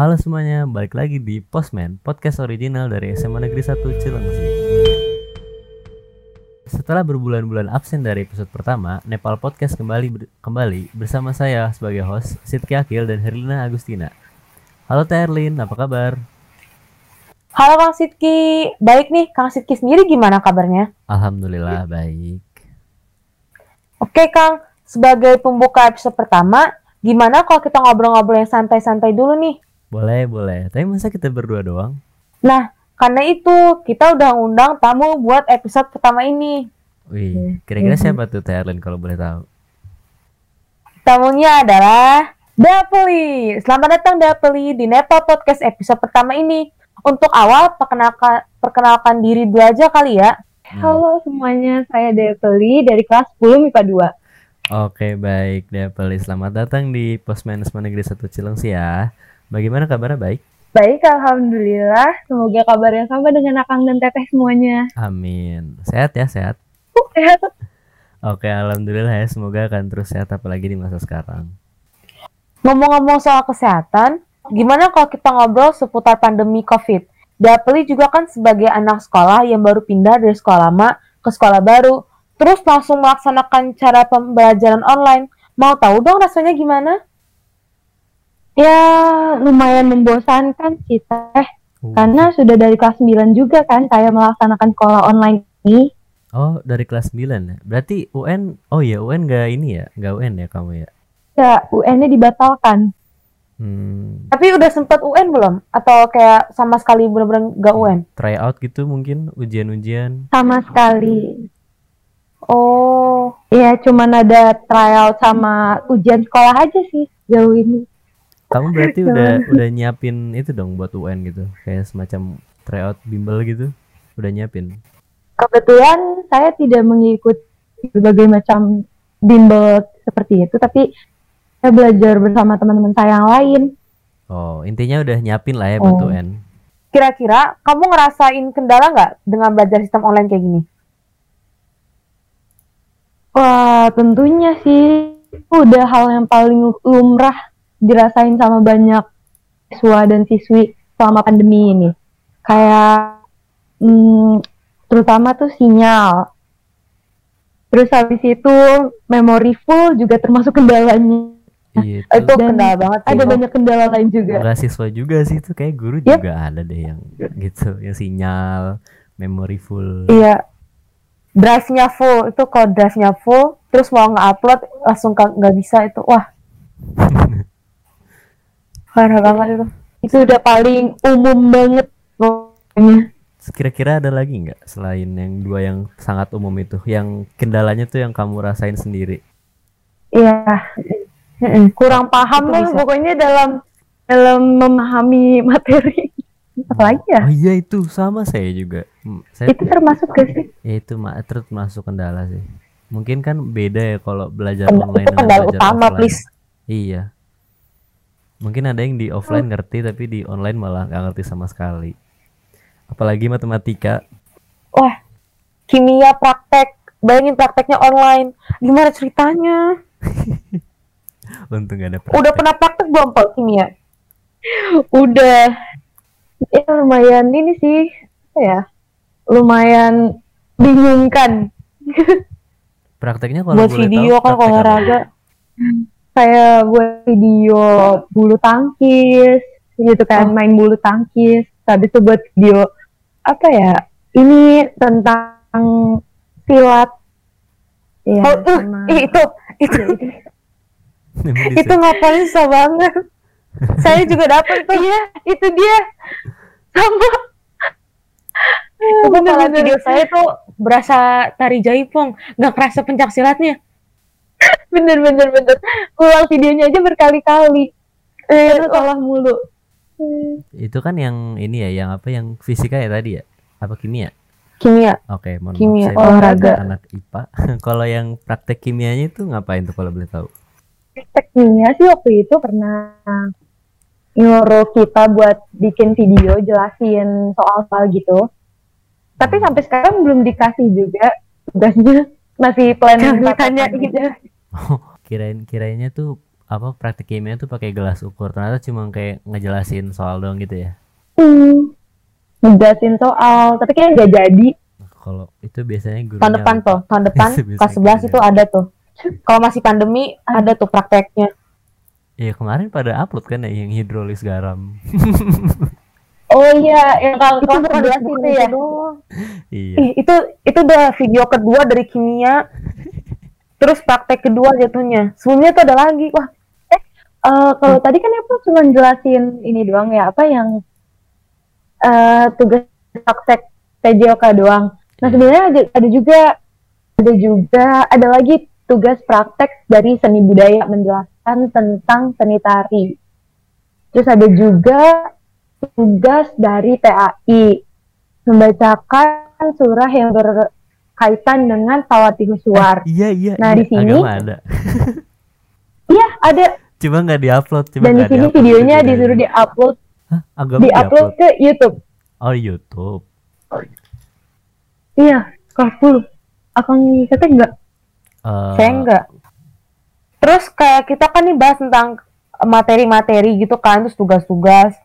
Halo semuanya, balik lagi di Postman, podcast original dari SMA Negeri 1 Cilengsi. Setelah berbulan-bulan absen dari episode pertama, Nepal Podcast kembali ber- kembali bersama saya sebagai host, Sidki Akil dan Herlina Agustina. Halo Teh Herlin, apa kabar? Halo Kang Sidki, baik nih Kang Sidki sendiri gimana kabarnya? Alhamdulillah baik. Oke Kang, sebagai pembuka episode pertama, gimana kalau kita ngobrol-ngobrol yang santai-santai dulu nih? Boleh, boleh. Tapi masa kita berdua doang? Nah, karena itu kita udah ngundang tamu buat episode pertama ini. Wih, kira-kira siapa tuh Teh Herlin kalau boleh tahu? Tamunya adalah Dapeli. Selamat datang Dapeli di Nepal Podcast episode pertama ini. Untuk awal, perkenalkan, perkenalkan diri dulu aja kali ya. Hmm. Halo semuanya, saya Depeli dari kelas 10 MIPA 2. Oke, baik Dapeli. Selamat datang di Postman SMA Negeri 1 Cilengsi ya. Bagaimana kabarnya baik? Baik, Alhamdulillah. Semoga kabarnya sama dengan Akang dan Teteh semuanya. Amin. Sehat ya, sehat. Sehat. Oke, alhamdulillah ya. Semoga akan terus sehat apalagi di masa sekarang. Ngomong-ngomong soal kesehatan, gimana kalau kita ngobrol seputar pandemi COVID? Dapeli juga kan sebagai anak sekolah yang baru pindah dari sekolah lama ke sekolah baru, terus langsung melaksanakan cara pembelajaran online. Mau tahu dong rasanya gimana? Ya, lumayan membosankan sih, Teh. Uh, Karena sudah dari kelas 9 juga kan saya melaksanakan sekolah online ini. Oh, dari kelas 9 ya. Berarti UN, oh ya UN gak ini ya? Gak UN ya kamu ya? Ya, UN-nya dibatalkan. Hmm, Tapi udah sempet UN belum? Atau kayak sama sekali bener-bener gak UN? try out gitu mungkin ujian-ujian. Sama sekali. Oh, Ya, cuman ada tryout sama ujian sekolah aja sih jauh ini. Kamu berarti udah udah nyiapin itu dong buat UN gitu. Kayak semacam try out bimbel gitu. Udah nyiapin. Kebetulan saya tidak mengikuti berbagai macam bimbel seperti itu, tapi saya belajar bersama teman-teman saya yang lain. Oh, intinya udah nyiapin lah ya buat Oh. UN. kira-kira kamu ngerasain kendala nggak dengan belajar sistem online kayak gini? Wah, tentunya sih udah hal yang paling lumrah dirasain sama banyak siswa dan siswi selama pandemi ini. Kayak hmm, terutama tuh sinyal. Terus habis itu memori full juga termasuk kendalanya. Iya, Itu kendala banget. Ada banyak kendala lain juga. nggak siswa juga sih itu kayak guru Yep. juga ada deh yang gitu, yang sinyal, memory full. Iya. Drive-nya full. Itu kalau drive-nya full, terus mau nge-upload langsung nggak bisa itu. Wah. Parah banget itu. Itu udah paling umum banget pokoknya. Kira-kira ada lagi nggak selain yang dua yang sangat umum itu, yang kendalanya tuh yang kamu rasain sendiri? Iya, Mm-mm. kurang paham lah pokoknya dalam dalam memahami materi. Apalagi ya? Oh iya itu sama saya juga. Hmm, Saya Itu termasuk gak sih? ya itu ma- terus masuk kendala sih. Mungkin kan beda ya kalau belajar online itu kendala utama, offline. please. Iya. Mungkin ada yang di offline ngerti tapi di online malah nggak ngerti sama sekali. Apalagi matematika. Wah. Kimia praktek. Bayangin prakteknya online. Gimana ceritanya? Untung gak ada praktek. Udah pernah praktek belum Pak kimia? Udah. Ya lumayan ini sih. apa ya? Lumayan bingungkan. Prakteknya kalau Buat video tahu, kan apa? olahraga. Kayak buat video bulu tangkis gitu kan, Oh. main bulu tangkis. Habis itu buat video apa ya? Ini tentang silat. Ya, Oh, uh, sama- itu itu Emang itu bisa? ngapain susah banget. Saya juga dapat tuh. Iya, itu dia. Sama. Itu kalau video saya tuh berasa tari jaipong, nggak kerasa pencak silatnya. bener bener bener ulang videonya aja berkali-kali Eh, karena salah mulu Itu kan yang ini ya, yang apa yang fisika ya tadi ya? Apa kimia? kimia. Oke, mohon Kimia, maaf. Olahraga. anak IPA. kalau yang praktek kimianya itu ngapain tuh kalau boleh tahu? tekniknya sih waktu itu pernah nyuruh kita buat bikin video jelasin soal-soal gitu tapi sampai sekarang belum dikasih juga tugasnya masih planning ditanya tatapan gitu. Oh, kirain kirainnya tuh apa praktik kimia tuh pakai gelas ukur ternyata cuma kayak ngejelasin soal doang gitu ya Hmm. Ngejelasin soal, tapi kayak nggak jadi. Kalau itu biasanya gurunya tahun depan tuh tahun depan kelas 11 itu ada tuh kalau masih pandemi ada tuh prakteknya Iya kemarin pada upload kan ya yang hidrolis garam. Oh iya, yang kalau itu kelas bukan 11 bukan itu ya. iya. Ih, itu itu udah video kedua dari kimia terus praktek kedua jatuhnya sebelumnya tuh ada lagi wah Eh, kalau tadi kan aku cuma jelasin ini doang ya, apa yang eh tugas praktek PJOK doang. Nah sebenarnya ada, ada juga ada juga ada lagi tugas praktek dari seni budaya menjelaskan tentang seni tari. Terus ada juga tugas dari PAI membacakan surah yang berkaitan dengan Fawatihus Suwar. Iya iya. Nah, iya. di sini- Agama ada. Iya ada Cuma nggak diupload. Cuma dan di sini videonya videonya. disuruh diupload Hah? Agama diupload ke YouTube. Oh YouTube. Iya, kelas 10. Akang kata enggak? Eh, saya enggak terus kayak kita kan nih bahas tentang materi-materi gitu kan terus tugas-tugas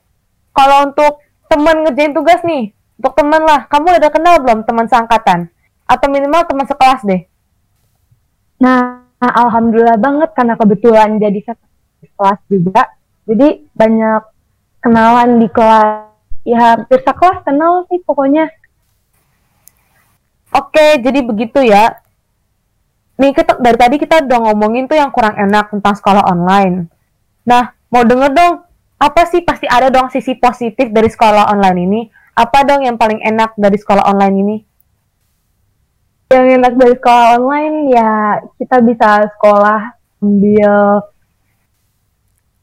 kalau untuk teman ngerjain tugas nih untuk teman lah kamu udah kenal belum teman seangkatan atau minimal teman sekelas deh Nah, nah, alhamdulillah banget karena kebetulan jadi satu kelas juga. Jadi banyak kenalan di kelas. Ya hampir sekelas kenal sih pokoknya. Oke, jadi begitu ya. Nih kita dari tadi kita udah ngomongin tuh yang kurang enak tentang sekolah online. Nah, mau denger dong, apa sih pasti ada dong sisi positif dari sekolah online ini? Apa dong yang paling enak dari sekolah online ini? Yang enak dari sekolah online ya kita bisa sekolah ambil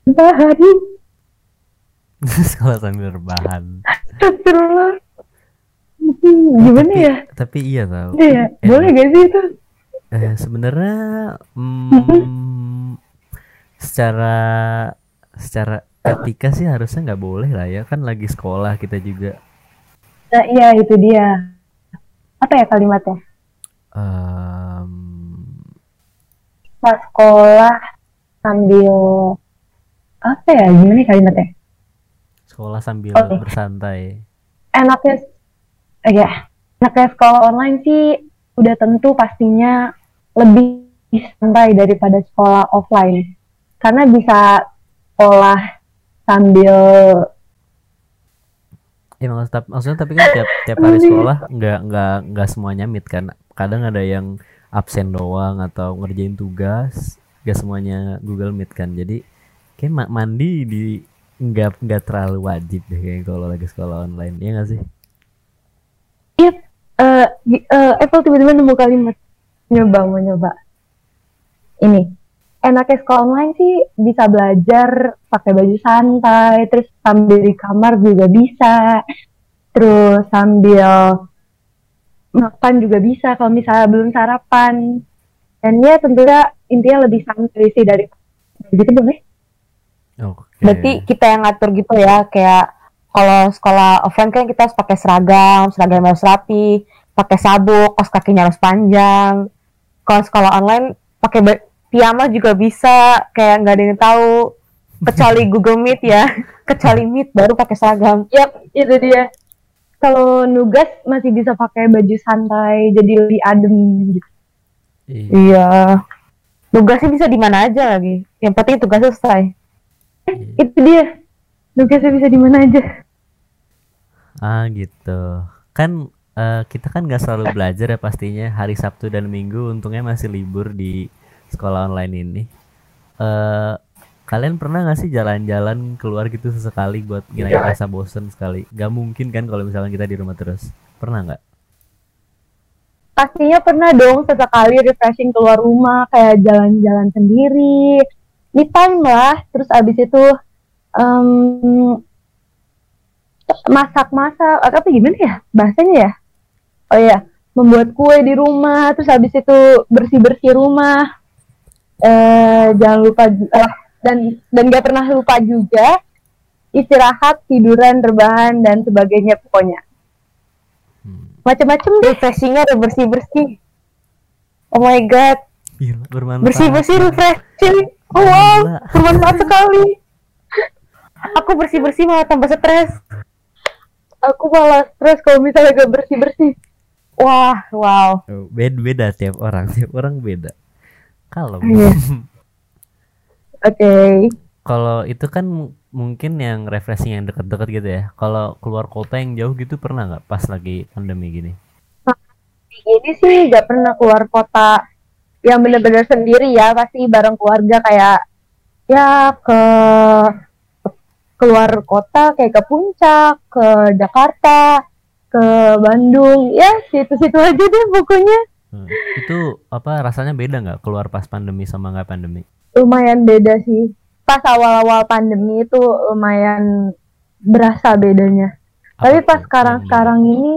bahan. sekolah sambil rebahan. Astagfirullah. Hmm, Gimana tapi, ya? Tapi iya tau. Iya, Enak. boleh gak sih itu? Eh, sebenarnya hmm, secara secara etika sih harusnya nggak boleh lah ya kan lagi sekolah kita juga Nah iya itu dia. Apa ya kalimatnya? Em, Pas sekolah sambil apa ya gimana ya kalimatnya? sekolah sambil Oke. bersantai Enaknya eh, ya enaknya sekolah online sih udah tentu pastinya lebih santai daripada sekolah offline karena bisa sekolah sambil Ya maksud, maksudnya tapi kan tiap tiap hari sekolah nggak nggak nggak semuanya meet kan. Kadang ada yang absen doang atau ngerjain tugas, nggak semuanya Google Meet kan. Jadi kayak ma- mandi di nggak nggak terlalu wajib deh kayak kalau lagi sekolah online. Iya nggak sih? eh di- eh, Apple tiba-tiba nemu kalimat nyoba mau nyoba ini enaknya sekolah online sih bisa belajar pakai baju santai terus sambil di kamar juga bisa terus sambil makan juga bisa kalau misalnya belum sarapan dan ya tentunya intinya lebih santai sih dari gitu boleh Oke. Berarti kita yang ngatur gitu ya, kayak kalau sekolah offline kan kita harus pakai seragam, seragam harus rapi, pakai sabuk, kaos kakinya harus panjang. Kalau sekolah online pakai piyama juga bisa, kayak nggak ada yang tahu. Kecuali Google Meet ya, kecuali Meet baru pakai seragam. Yap, itu dia. Kalau nugas masih bisa pakai baju santai, jadi lebih adem gitu. Iya. Iya. Tugasnya bisa di mana aja lagi. Yang penting tugasnya selesai. iya. Itu dia. Nugasnya bisa di mana aja. Ah gitu. Kan eh, kita kan nggak selalu belajar ya pastinya hari Sabtu dan Minggu untungnya masih libur di sekolah online ini. Eh kalian pernah nggak sih jalan-jalan keluar gitu sesekali buat ngilangin rasa bosen sekali? Gak mungkin kan kalau misalnya kita di rumah terus. Pernah nggak? Pastinya pernah dong sesekali refreshing keluar rumah, kayak jalan-jalan sendiri. Me time lah. Terus abis itu em, masak-masak. Atau apa gimana ya bahasanya ya? Oh iya, membuat kue di rumah. Terus abis itu bersih-bersih rumah. Eh, jangan lupa eh, dan dan gak pernah lupa juga istirahat, tiduran, rebahan dan sebagainya pokoknya. Hmm. Macem-macem deh. Refreshingnya udah bersih-bersih. Oh my god, Gila, bermanfaat. bersih-bersih refreshing. Oh wow, bermanfaat sekali. Aku bersih-bersih malah tambah stres. Aku malah stres kalau misalnya gak bersih-bersih. Wah, wow. Oh, beda beda tiap orang tiap orang beda kalau Iya. Oke. kalau itu kan mu- mungkin yang refreshing yang deket-deket gitu ya kalau keluar kota yang jauh gitu pernah nggak pas lagi pandemi gini Ini sih gak pernah keluar kota yang bener-bener sendiri ya. Pasti bareng keluarga kayak ya ke keluar kota kayak ke puncak, ke Jakarta, ke Bandung. Ya situ-situ aja deh pokoknya. Hmm. itu apa rasanya beda nggak keluar pas pandemi sama nggak pandemi lumayan beda sih. Pas awal-awal pandemi itu lumayan berasa bedanya. Apa Tapi pas sekarang-sekarang ini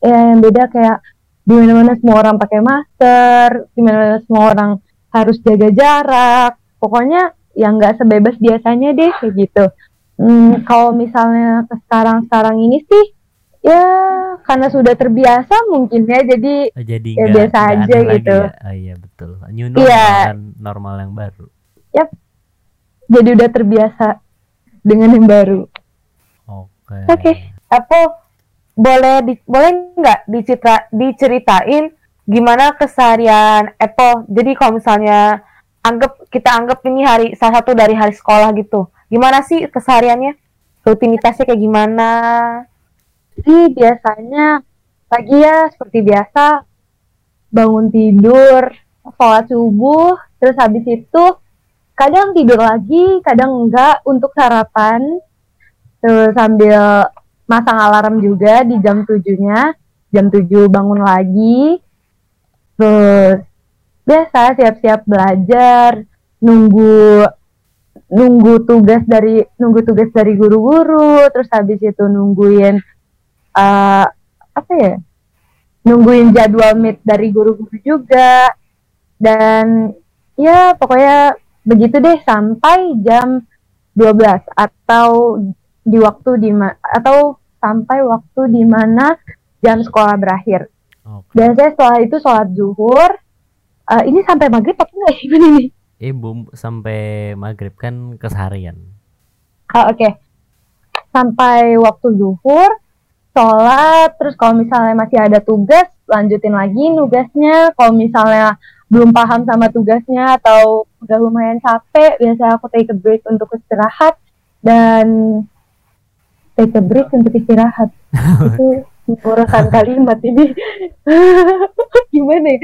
ya yang beda kayak di mana-mana semua orang pakai masker, di mana-mana semua orang harus jaga jarak. Pokoknya yang nggak sebebas biasanya deh kayak gitu. Hmm, kalau misalnya ke sekarang-sekarang ini sih ya karena sudah terbiasa mungkin ya jadi? Oh, jadi ya nggak biasa nggak aja gitu. ya? oh, iya betul new normal kan normal yang baru jadi udah terbiasa dengan yang baru. oke Oke. Apa boleh di, boleh nggak dicitra, diceritain gimana keseharian Apple? Jadi kalau misalnya anggap kita anggap ini hari salah satu dari hari sekolah gitu. Gimana sih kesehariannya? Rutinitasnya kayak gimana? Jadi biasanya pagi ya seperti biasa bangun tidur, sholat subuh, terus habis itu kadang tidur lagi, kadang enggak untuk sarapan. Terus sambil masang alarm juga di jam 7-nya, jam 7 bangun lagi. Terus biasa siap-siap belajar, nunggu nunggu tugas dari nunggu tugas dari guru-guru, terus habis itu nungguin eh apa ya nungguin jadwal meet dari guru-guru juga. Dan ya pokoknya begitu deh sampai jam 12 atau di waktu di atau sampai waktu di mana jam sekolah berakhir. Oke. Biasanya setelah itu sholat zuhur Eh, ini sampai maghrib apa enggak ya ini eh bum sampai maghrib kan keseharian. Ah, Oke. Sampai waktu zuhur, sholat, terus kalau misalnya masih ada tugas, lanjutin lagi nugasnya. Kalau misalnya belum paham sama tugasnya atau udah lumayan capek, biasanya aku take a break untuk istirahat dan take a break untuk istirahat. Itu urusan kalimat ini. Gimana ya?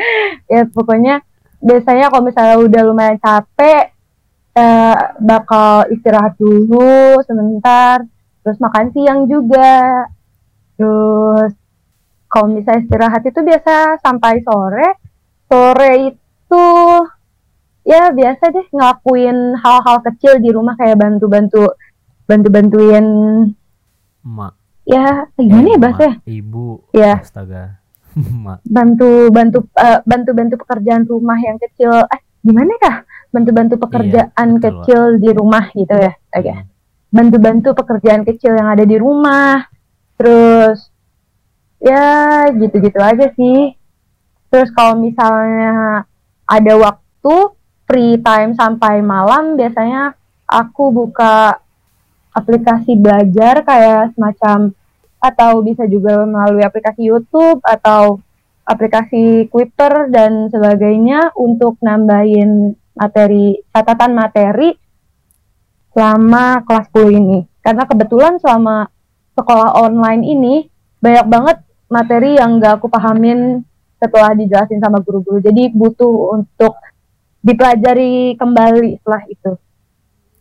Ya pokoknya biasanya kalau misalnya udah lumayan capek, eh, bakal istirahat dulu sebentar, terus makan siang juga. Terus kalau misalnya istirahat itu biasa sampai sore. Sore itu ya biasa deh ngelakuin hal-hal kecil di rumah kayak bantu-bantu bantu-bantuin mak ya gimana ya eh, mak, ibu Ya. astaga. Mak bantu bantu eh, bantu bantu pekerjaan rumah yang kecil. Eh gimana kah? Bantu bantu pekerjaan betul, kecil di rumah gitu ya? Oke Hmm. bantu bantu pekerjaan kecil yang ada di rumah terus ya gitu gitu aja sih terus kalau misalnya ada waktu free time sampai malam biasanya aku buka aplikasi belajar kayak semacam atau bisa juga melalui aplikasi YouTube atau aplikasi Twitter dan sebagainya untuk nambahin materi catatan materi selama kelas 10 ini. Karena kebetulan selama sekolah online ini banyak banget materi yang gak aku pahamin setelah dijelasin sama guru-guru. Jadi butuh untuk dipelajari kembali setelah itu.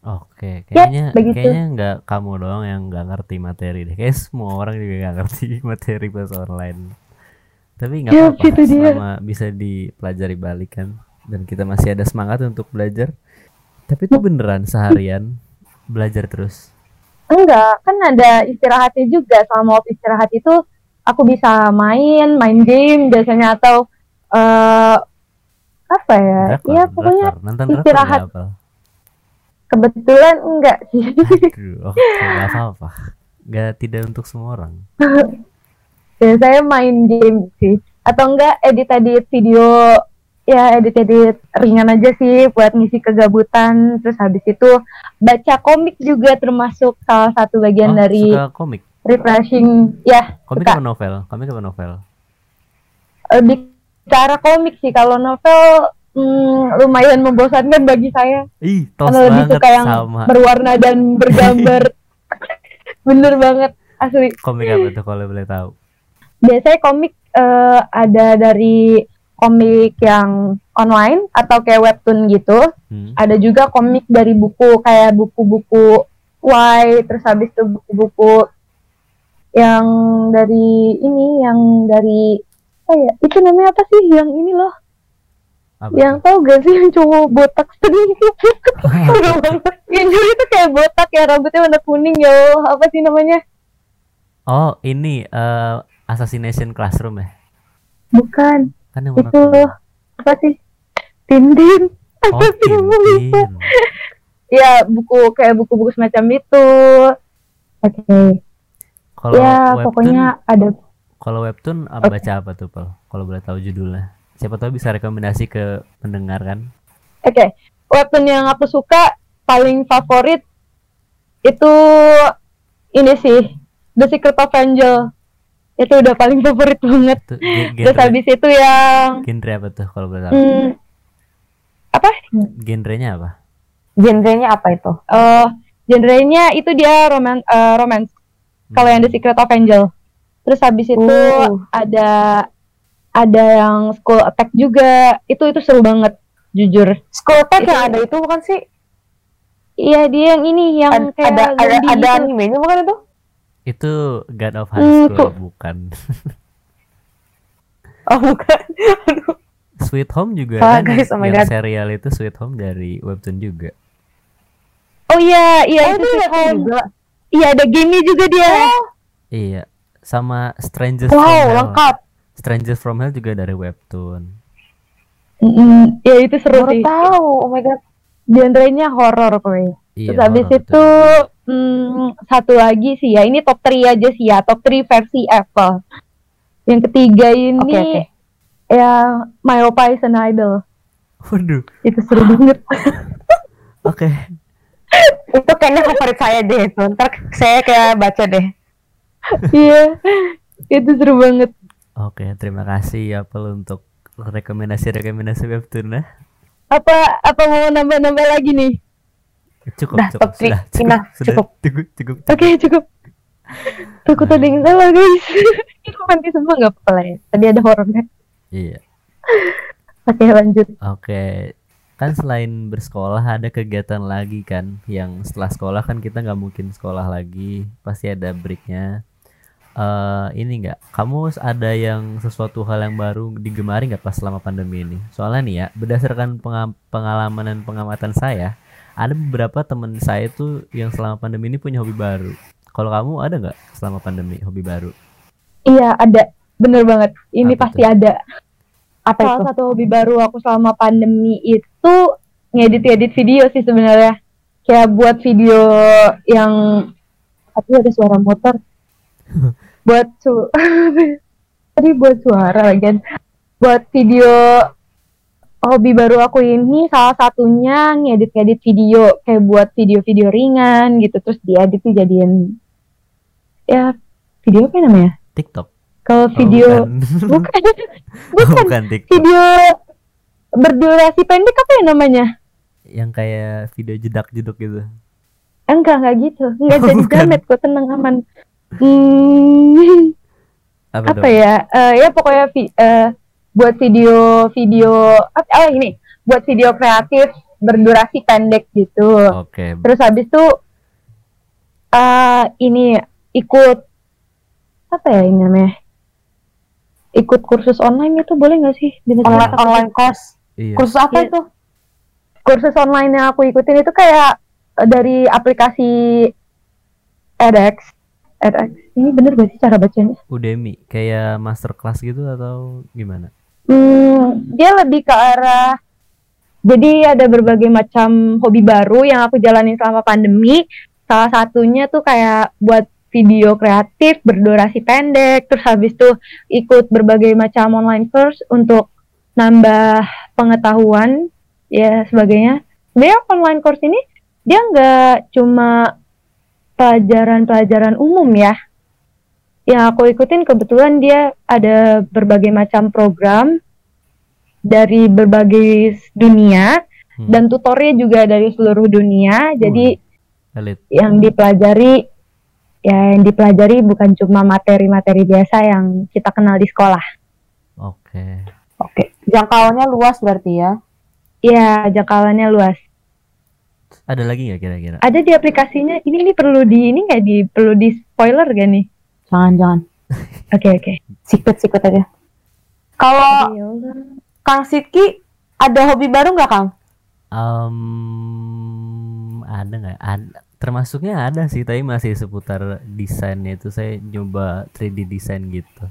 Oke, Ya, kayaknya begitu. kayaknya nggak kamu doang yang nggak ngerti materi deh. Kayak semua orang juga nggak ngerti materi pas online. Tapi nggak Ya, apa-apa itu dia. selama bisa dipelajari balik kan. Dan kita masih ada semangat untuk belajar. Tapi itu beneran seharian belajar terus. Enggak, kan ada istirahatnya juga. Selama waktu istirahat itu aku bisa main, main game biasanya atau eh apa ya? Drakor, ya pokoknya drakor. Nonton drakor istirahat. kebetulan enggak sih. Aduh, oke nggak apa-apa. Nggak tidak untuk semua orang. Biasanya main game sih. Atau enggak edit-edit video ya edit-edit ringan aja sih buat ngisi kegabutan. Terus habis itu baca komik juga termasuk salah satu bagian Oh, dari suka komik. refreshing. Ya, Komik suka. apa novel? Komik apa novel? lebih ke arah komik sih. Kalau novel hmm, lumayan membosankan bagi saya. Ih, tos Karena lebih suka yang sama. berwarna dan bergambar. Bener banget asli. Komik apa tuh kalau boleh tahu? Biasanya komik eh, ada dari komik yang online atau kayak webtoon gitu. Hmm. Ada juga komik dari buku kayak buku-buku Y, terus habis itu buku-buku yang dari ini, yang dari apa ya? Itu namanya apa sih? Yang ini loh. Apa Yang tahu gak sih yang cowok botak banget. Yang dulu itu kayak botak ya rambutnya warna kuning ya. Allah. Apa sih namanya? Oh, ini eh, Assassination Classroom ya? Bukan. Kan yang warna Itu kuning. apa sih? Tintin. Oh, Apa sih? Tintin. Ya buku kayak buku-buku semacam itu. Oke. Kalau Ya webtoon, pokoknya ada. kalau webtoon ah, baca apa tuh, Pel? Kalau boleh tahu judulnya. Siapa tahu bisa rekomendasi ke pendengar kan? Oke. Webtoon yang aku suka paling favorit itu ini sih The Secret of Angel. Itu udah paling favorit banget. Ge- Terus habis itu yang genre apa tuh kalau boleh tahu? hmm, apa? Genrenya apa? Genrenya apa itu? Eh, genrenya itu dia roman eh, romance. Kalau yang The Secret of Angel. Terus habis itu Uh. ada ada yang School Attack juga. Itu itu seru banget, jujur. School Attack Itu- yang ada itu bukan sih? Iya, dia yang ini yang Ad- kayak ada ada ada gitu. animenya bukan itu? Itu God of High Hmm, School tuh. bukan. Oh bukan. Sweet Home juga Salah, kan guys, oh my yang God. serial itu Sweet Home dari webtoon juga. Oh iya, iya Oh, itu itu Sweet ada Home. juga. Iya, ada game juga dia. Iya, sama Strangers from Wow, Hell. lengkap. Strangers from Hell juga dari webtoon. Mm, ya itu seru Baru sih. tahu. Oh my god. Genrenya horor pokoknya. Iya. Terus habis horor itu hmm, satu lagi sih ya, ini top 3 aja sih ya, top 3 versi Apple. Yang ketiga ini Oke, oke. ya My is an Idol. Waduh. Itu seru banget. Oke. Itu kayaknya favorit saya deh itu. Ntar saya kayak baca deh. Iya. itu seru banget. Oke, terima kasih ya Pel untuk rekomendasi-rekomendasi webtoon ya. Apa apa mau nambah-nambah lagi nih? Cukup, Dah, cukup, top sudah, cukup, Ina, sudah, cukup. cukup, cukup. Oke, cukup. Takut ada yang salah, guys. Itu nanti semua nggak apa-apa lah ya. Tadi ada horornya. Iya. Oke, lanjut. Oke, kan selain bersekolah ada kegiatan lagi kan, yang setelah sekolah kan kita nggak mungkin sekolah lagi, pasti ada breaknya. eh ini nggak, kamu ada yang sesuatu hal yang baru digemari nggak pas selama pandemi ini? Soalnya nih ya, berdasarkan penga- pengalaman dan pengamatan saya, ada beberapa teman saya tuh yang selama pandemi ini punya hobi baru. Kalau kamu ada nggak selama pandemi hobi baru? Iya, ada. Bener banget. Ini Apa pasti ada. Apa Salah itu? satu hobi baru aku selama pandemi itu ngedit-edit video sih sebenarnya. Kayak buat video yang tapi ada suara motor. buat su tadi buat suara lagi. Buat video hobi baru aku ini salah satunya ngedit-ngedit video kayak buat video-video ringan gitu terus diedit tuh jadiin ya video apa namanya? TikTok? Kalau Oh, video bukan. bukan Oh, bukan bukan TikTok. video berdurasi pendek apa ya namanya? Yang kayak video jedak-jeduk gitu. Enggak, enggak gitu. Enggak Oh, jadi bukan. jamet kok tenang aman. Hmm, Apa, apa dong? ya? Eh, ya pokoknya vi- eh, buat video video apa oh ini, buat video kreatif berdurasi pendek gitu. Oke, Terus habis itu eh ini ikut apa ya ini namanya? Ikut kursus online itu boleh nggak sih? Di Online online course. iya. Kursus apa Iya. itu? kursus online yang aku ikutin itu kayak eh, dari aplikasi edX. edX. Ini bener gak sih cara bacanya? Udemy kayak masterclass gitu atau gimana? Hmm, dia lebih ke arah jadi ada berbagai macam hobi baru yang aku jalanin selama pandemi. Salah satunya tuh kayak buat video kreatif berdurasi pendek, terus habis tuh ikut berbagai macam online course untuk nambah pengetahuan ya sebagainya. Sebenarnya online course ini dia nggak cuma pelajaran-pelajaran umum ya. Yang aku ikutin kebetulan dia ada berbagai macam program dari berbagai dunia Hmm. dan tutornya juga dari seluruh dunia. Jadi Elit. yang dipelajari ya yang dipelajari bukan cuma materi-materi biasa yang kita kenal di sekolah. Oke. Oke, jangkauannya luas berarti ya. Iya, jangkauannya luas. Ada lagi nggak kira-kira? Ada di aplikasinya. Ini ini perlu di ini nggak di perlu di spoiler gak nih? Jangan jangan. Oke oke. Secret secret aja. Kalau Ya. Kang Sidki ada hobi baru nggak Kang? Um, ada nggak? Ada. Termasuknya ada sih, tapi masih seputar desainnya itu saya nyoba 3D desain gitu.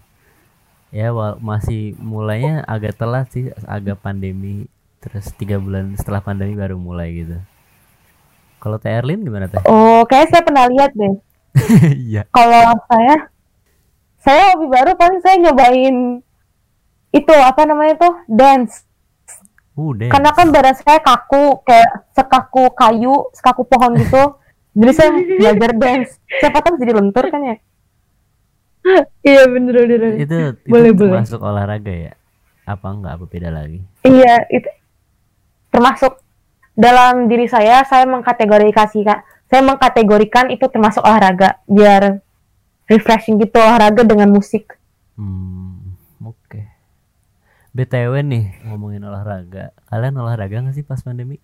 Ya, wal- masih mulainya agak telat sih, agak pandemi. Terus tiga bulan setelah pandemi baru mulai gitu. Kalau Teh Erlin gimana Teh? Oh, kayak saya pernah lihat deh. Iya. Kalau saya, saya hobi baru paling saya nyobain itu apa namanya tuh dance. Udah. Karena kan badan saya kaku, kayak sekaku kayu, sekaku pohon gitu. Jadi saya belajar dance. Siapa tahu jadi lentur kan ya? Iya bener bener. itu itu Boleh, boleh. termasuk olahraga ya? Apa enggak? Apa beda lagi? Iya, itu termasuk dalam diri saya, saya mengkategorikan, saya mengkategorikan itu termasuk olahraga, biar refreshing gitu olahraga dengan musik. Hmm, oke. BTW nih ngomongin olahraga. Kalian olahraga nggak sih pas pandemi?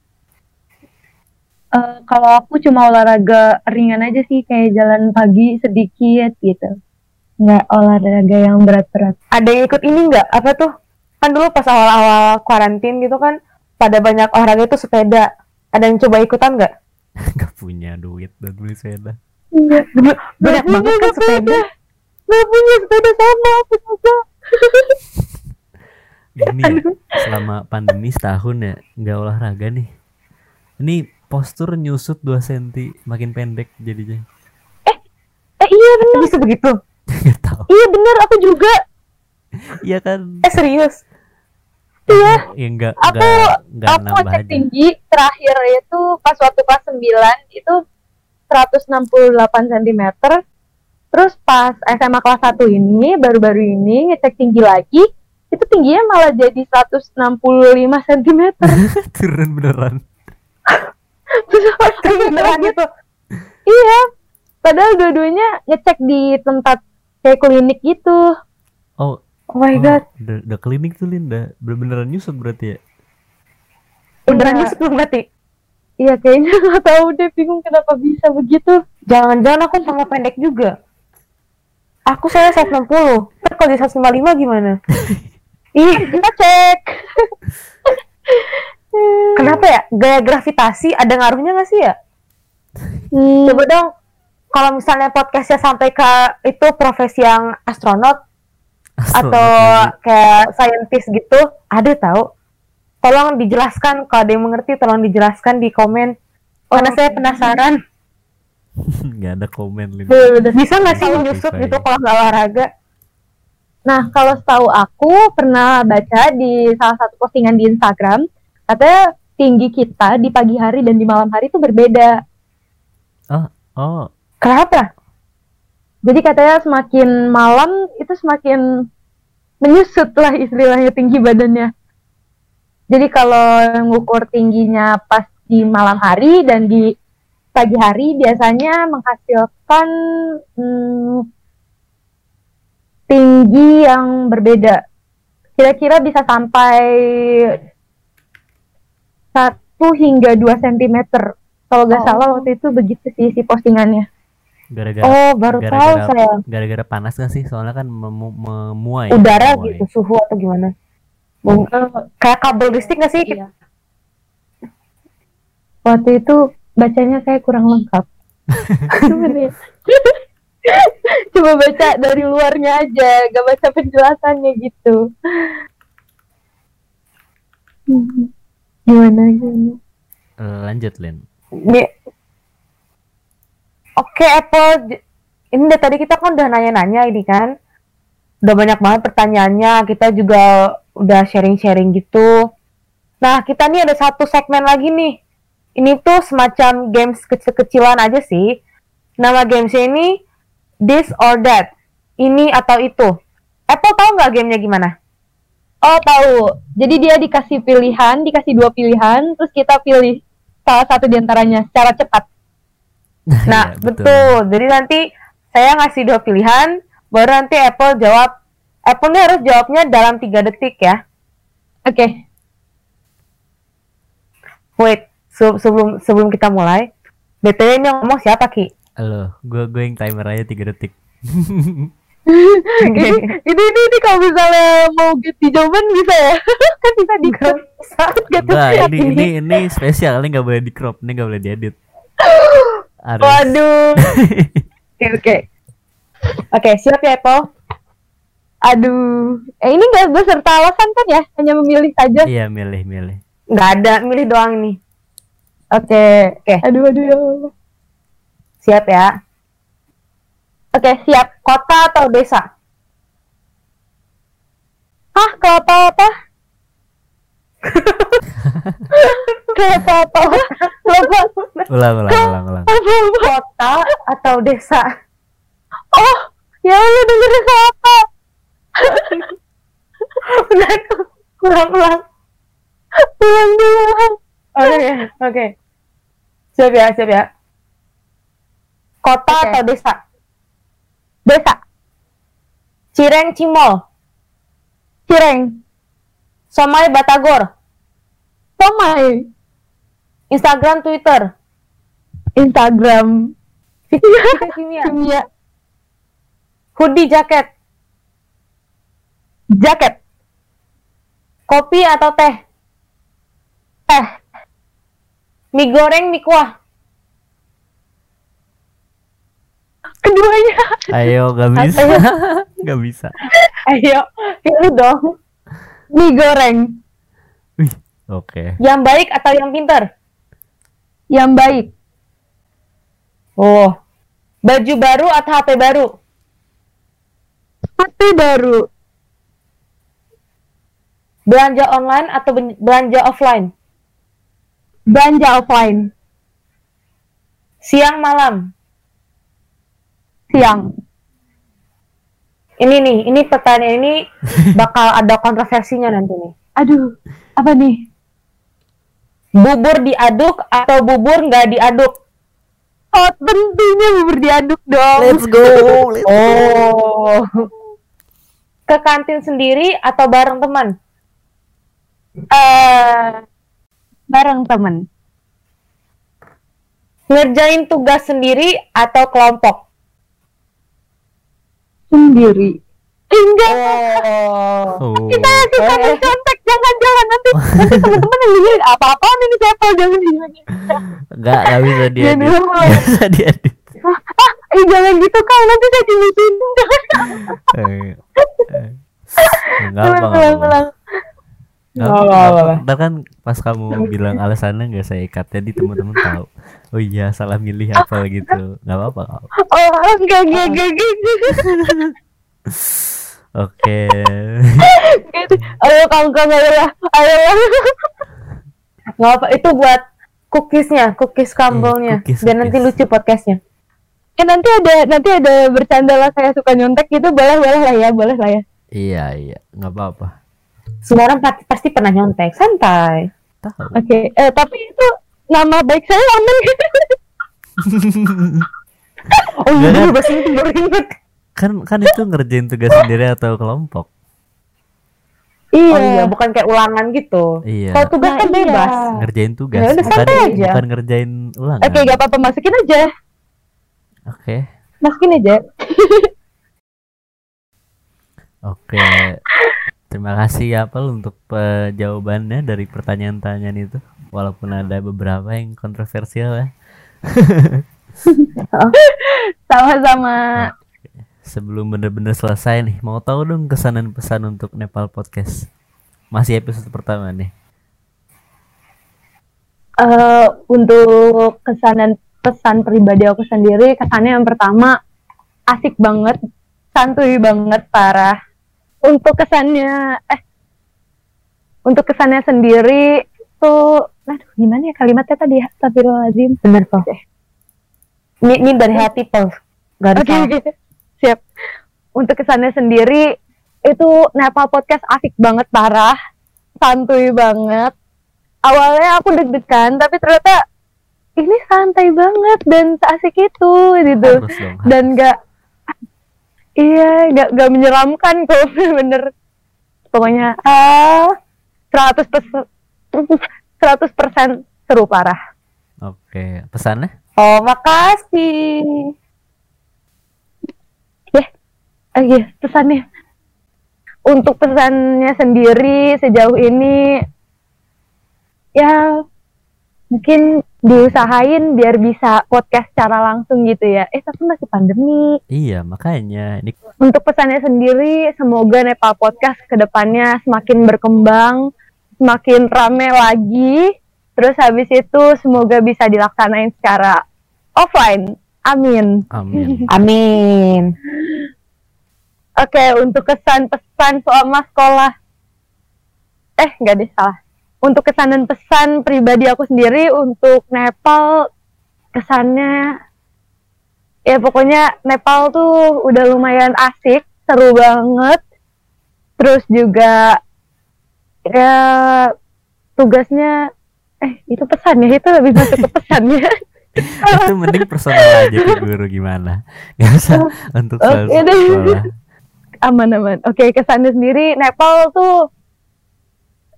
Eh, kalau aku cuma olahraga ringan aja sih kayak jalan pagi sedikit gitu. Nggak olahraga yang berat-berat. Ada yang ikut ini nggak? Apa tuh? Kan dulu pas awal-awal kuarantin gitu kan, pada banyak olahraga itu sepeda. Ada yang coba ikutan nggak? Gak punya duit buat beli sepeda. Iya. Banyak banget kan sepeda. Nggak punya sepeda sama aku juga. Ini ya, selama pandemi setahun ya nggak olahraga nih. Ini postur nyusut 2 cm makin pendek jadinya. Eh iya bener, Bisa begitu? Gak tahu. iya bener aku juga. Iya kan? Eh serius? Iya. Ya enggak Aku enggak enggak aku aja. tinggi terakhir itu pas waktu kelas 9 itu 168 cm. Terus pas SMA kelas 1 ini baru-baru ini ngecek tinggi lagi itu tingginya malah jadi 165 cm. Turun beneran. Beneran gitu? iya. Padahal dua-duanya ngecek di tempat kayak klinik gitu. Oh, Oh my oh, god. udah, udah klinik tuh Linda. Bener-beneran nyusut berarti ya? Beneran nyusut belum berarti? Iya kayaknya nggak tahu deh bingung kenapa bisa begitu. Jangan-jangan aku sama pendek juga. Aku saya 160. Ntar kalau di 155 gimana? Ih, Kita cek. kenapa ya? Gaya gravitasi ada ngaruhnya nggak sih ya? Hmm, Coba dong, kalau misalnya podcastnya sampai ke itu profesi yang astronot atau kayak scientist gitu, ada tahu? Tolong dijelaskan kalau ada yang mengerti, tolong dijelaskan di komen. Karena saya penasaran, nggak ada komen bisa nggak sih menyusut gitu kalau nggak olahraga? Nah, kalau setahu aku pernah baca di salah satu postingan di Instagram, katanya tinggi kita di pagi hari dan di malam hari itu berbeda. Oh, Kenapa? Jadi katanya semakin malam itu semakin menyusut lah istilahnya tinggi badannya. Jadi kalau ngukur tingginya pas di malam hari dan di pagi hari biasanya menghasilkan hmm, tinggi yang berbeda. Kira-kira bisa sampai 1 hingga 2 cm. Kalau nggak Oh. salah waktu itu begitu sih si postingannya. Gara-gara Oh, baru tahu gara-gara saya. gara-gara panas gak sih? Soalnya kan memu- memuai. Udara memuai. gitu, suhu atau gimana? Mung- Kayak kabel listrik nggak sih? Iya. Waktu itu bacanya kayak kurang lengkap. Coba baca dari luarnya aja, gak baca penjelasannya gitu. Hmm. Gimana gimana? Eh, lanjut Lin. Ini- Oke Apple, J- ini dari tadi kita kan udah nanya-nanya ini kan, udah banyak banget pertanyaannya. Kita juga udah sharing-sharing gitu. Nah, kita nih ada satu segmen lagi nih. Ini tuh semacam games kecil-kecilan aja sih. Nama gamesnya ini This or That. Ini atau itu. Apple tahu nggak gamenya gimana? Oh tahu. Jadi dia dikasih pilihan, dikasih dua pilihan, terus kita pilih salah satu di antaranya secara cepat. Nah, Iya, betul. Jadi nanti saya ngasih dua pilihan, baru nanti Apple jawab. Apple nih harus jawabnya dalam tiga detik ya. Oke. Wait, se- sebelum sebelum kita mulai, BTW ini yang ngomong siapa Ki? Halo, gue gue yang timer aja 3 detik. ini, ini, ini, ini kalau misalnya mau ganti jawaban bisa ya? kan bisa di Gak bisa. Enggak, ini ini ini spesial, ini nggak boleh di crop, ini nggak boleh diedit. Harus. Waduh. Oke oke. Oke siap ya Apple. Aduh, eh ini nggak beserta alasan kan ya? Hanya memilih saja. Iya, milih milih. Nggak ada, milih doang nih. Oke. Oke. Aduh, aduh ya Allah. Siap ya. Oke, siap. Kota atau desa? Hah, kelapa apa? kelapa apa? Kelapa Ulang ulang ulang ulang. apa? Kota atau desa? Oh, ya Allah dengerin kelapa. Udah tuh. Ulang-ulang. Ulang ulang. Oke oke. Siap ya siap ya. Kota Oke. atau desa? Desa, Cireng Cimol. Cireng, Somai Batagor. Somai, Instagram Twitter. Instagram, Kimia. Kimia, Hoodie jaket. jaket, Kopi atau teh? teh, Mie goreng, mie kuah. keduanya, Ayo, gak bisa. gak bisa. Ayo, pilih dong. mie goreng, Wih, oke. Yang baik atau yang pinter? Yang baik, Oh. Baju baru atau HP baru? HP baru, Belanja online atau belanja offline? belanja offline, Siang malam. siang, Ini nih, ini pertanyaan ini bakal ada kontroversinya nanti nih. aduh, apa nih? Bubur diaduk atau bubur nggak diaduk? Oh, tentunya bubur diaduk dong. go. Oh. Ke kantin sendiri atau bareng teman? Eh, bareng temen, Ngerjain tugas sendiri atau kelompok? sendiri. Enggak, Oh. Oh. kita suka Eh. Nanti teman-teman yang dengerin apa-apaan ini siapa jangan jangan. Enggak, enggak bisa diedit. Jangan dulu. Nggak bisa diedit. Ah, eh jangan gitu kau nanti saya dimasukin. Eh, eh. Nggak Nggak apa, apa-apa. nggak apa. Ntar kan pas kamu bilang alasannya nggak saya ikat jadi teman-teman tahu. Oh iya salah milih apa gitu. Nggak apa-apa. nggak. Oh, enggak, enggak, enggak. Oke. Kamu ayo lah, ayo lah. Nggak apa, itu buat cookiesnya, cookies crumble-nya. cookies, Biar nanti lucu podcastnya. Eh nanti ada nanti ada bercanda lah saya suka nyontek gitu boleh boleh lah ya boleh lah ya. Iya iya nggak apa-apa. Semua orang pa- pasti pernah nyontek, santai. Tahu. Oke, eh tapi itu nama baik saya aman gitu. Oh iya, bahasa itu baru inget. Kan kan itu ngerjain tugas sendiri atau kelompok. Oh iya, bukan kayak ulangan gitu. Iya. Kalau tugas Nah, kan iya. bebas. Ngerjain tugas. Ya udah, bukan, aja. bukan ngerjain ulangan. Oke, gak apa-apa masukin aja. Oke. Masukin aja. Oke. Terima kasih ya Apel untuk eh, jawabannya dari pertanyaan-pertanyaan itu. Walaupun ada beberapa yang kontroversial ya. Sama-sama. Sebelum bener-bener selesai nih, mau tahu dong kesan dan pesan untuk Nepal Podcast. Masih episode pertama nih. Eh untuk kesan dan pesan pribadi aku sendiri, kesannya yang pertama asik banget, santuy banget parah. Untuk kesannya eh untuk kesannya sendiri tuh aduh gimana ya kalimatnya tadi ya Astagfirullahaladzim Bener kok. Ini, ini dari hati tuh. Gak ada Oke, salah. Siap. Untuk kesannya sendiri itu Nepal Podcast asik banget parah, santuy banget. Awalnya aku deg-degan, tapi ternyata ini santai banget dan asik itu gitu. Harus dong. Dan gak iya, gak, gak menyeramkan kok bener-bener. Pokoknya ah 100 100% seru parah. Oke, pesannya? Oh, makasih. Oh iya, pesannya. Untuk pesannya sendiri sejauh ini ya mungkin diusahain biar bisa podcast secara langsung gitu ya. Eh tapi masih pandemi. Iya, makanya ini Untuk pesannya sendiri semoga Nepal Podcast ke depannya semakin berkembang, semakin rame lagi. Terus habis itu semoga bisa dilaksanain secara offline. Amin. amin. Amin. Oke, untuk kesan pesan selama sekolah. Eh, nggak deh, salah. Untuk kesan dan pesan pribadi aku sendiri untuk Nepal kesannya ya pokoknya Nepal tuh udah lumayan asik, seru banget. Terus juga ya tugasnya eh itu pesannya itu lebih masuk ke pesannya. itu mending personal aja ke guru gimana nggak usah untuk Oke deh. sekolah aman aman. Oke kesannya sendiri. Nepal tuh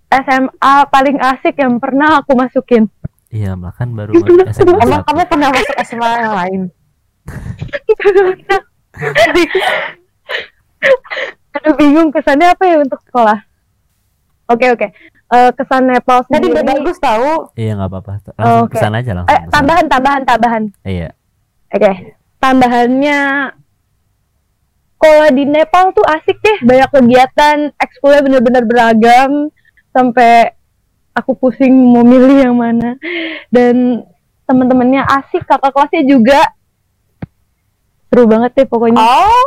SMA paling asik yang pernah aku masukin. Iya malah kan baru masuk SMA Emang kamu pernah masuk SMA yang lain? aduh bingung. Kesannya apa ya untuk sekolah? Oke oke. Eh, kesan Nepal Tadi sendiri. udah bagus tahu. iya nggak apa-apa. Langsung Oke. pesan aja langsung eh, tambahan tambahan tambahan. Iya. Oke. Tambahannya kalau di Nepal tuh asik deh. Banyak kegiatan. Ekskulnya bener-bener beragam. Sampai aku pusing mau milih yang mana. Dan teman-temannya asik. Kakak kelasnya juga. Seru banget deh pokoknya. Oh.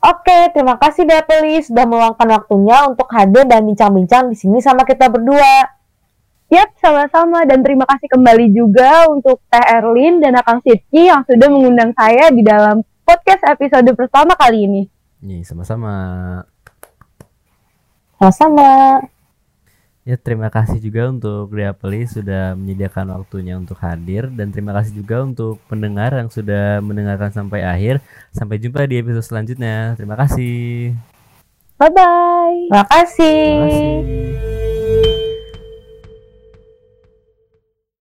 Oke, terima kasih Dapeli sudah meluangkan waktunya untuk hadir dan bincang-bincang di sini sama kita berdua. Yap, sama-sama dan terima kasih kembali juga untuk Teh Erlin dan Akang Sidki yang sudah mengundang saya di dalam podcast episode pertama kali ini. Nih, sama-sama. Sama-sama. Ya, terima kasih juga untuk Diapeli sudah menyediakan waktunya untuk hadir dan terima kasih juga untuk pendengar yang sudah mendengarkan sampai akhir. Sampai jumpa di episode selanjutnya. Terima kasih. Bye-bye. Terima kasih. Terima kasih.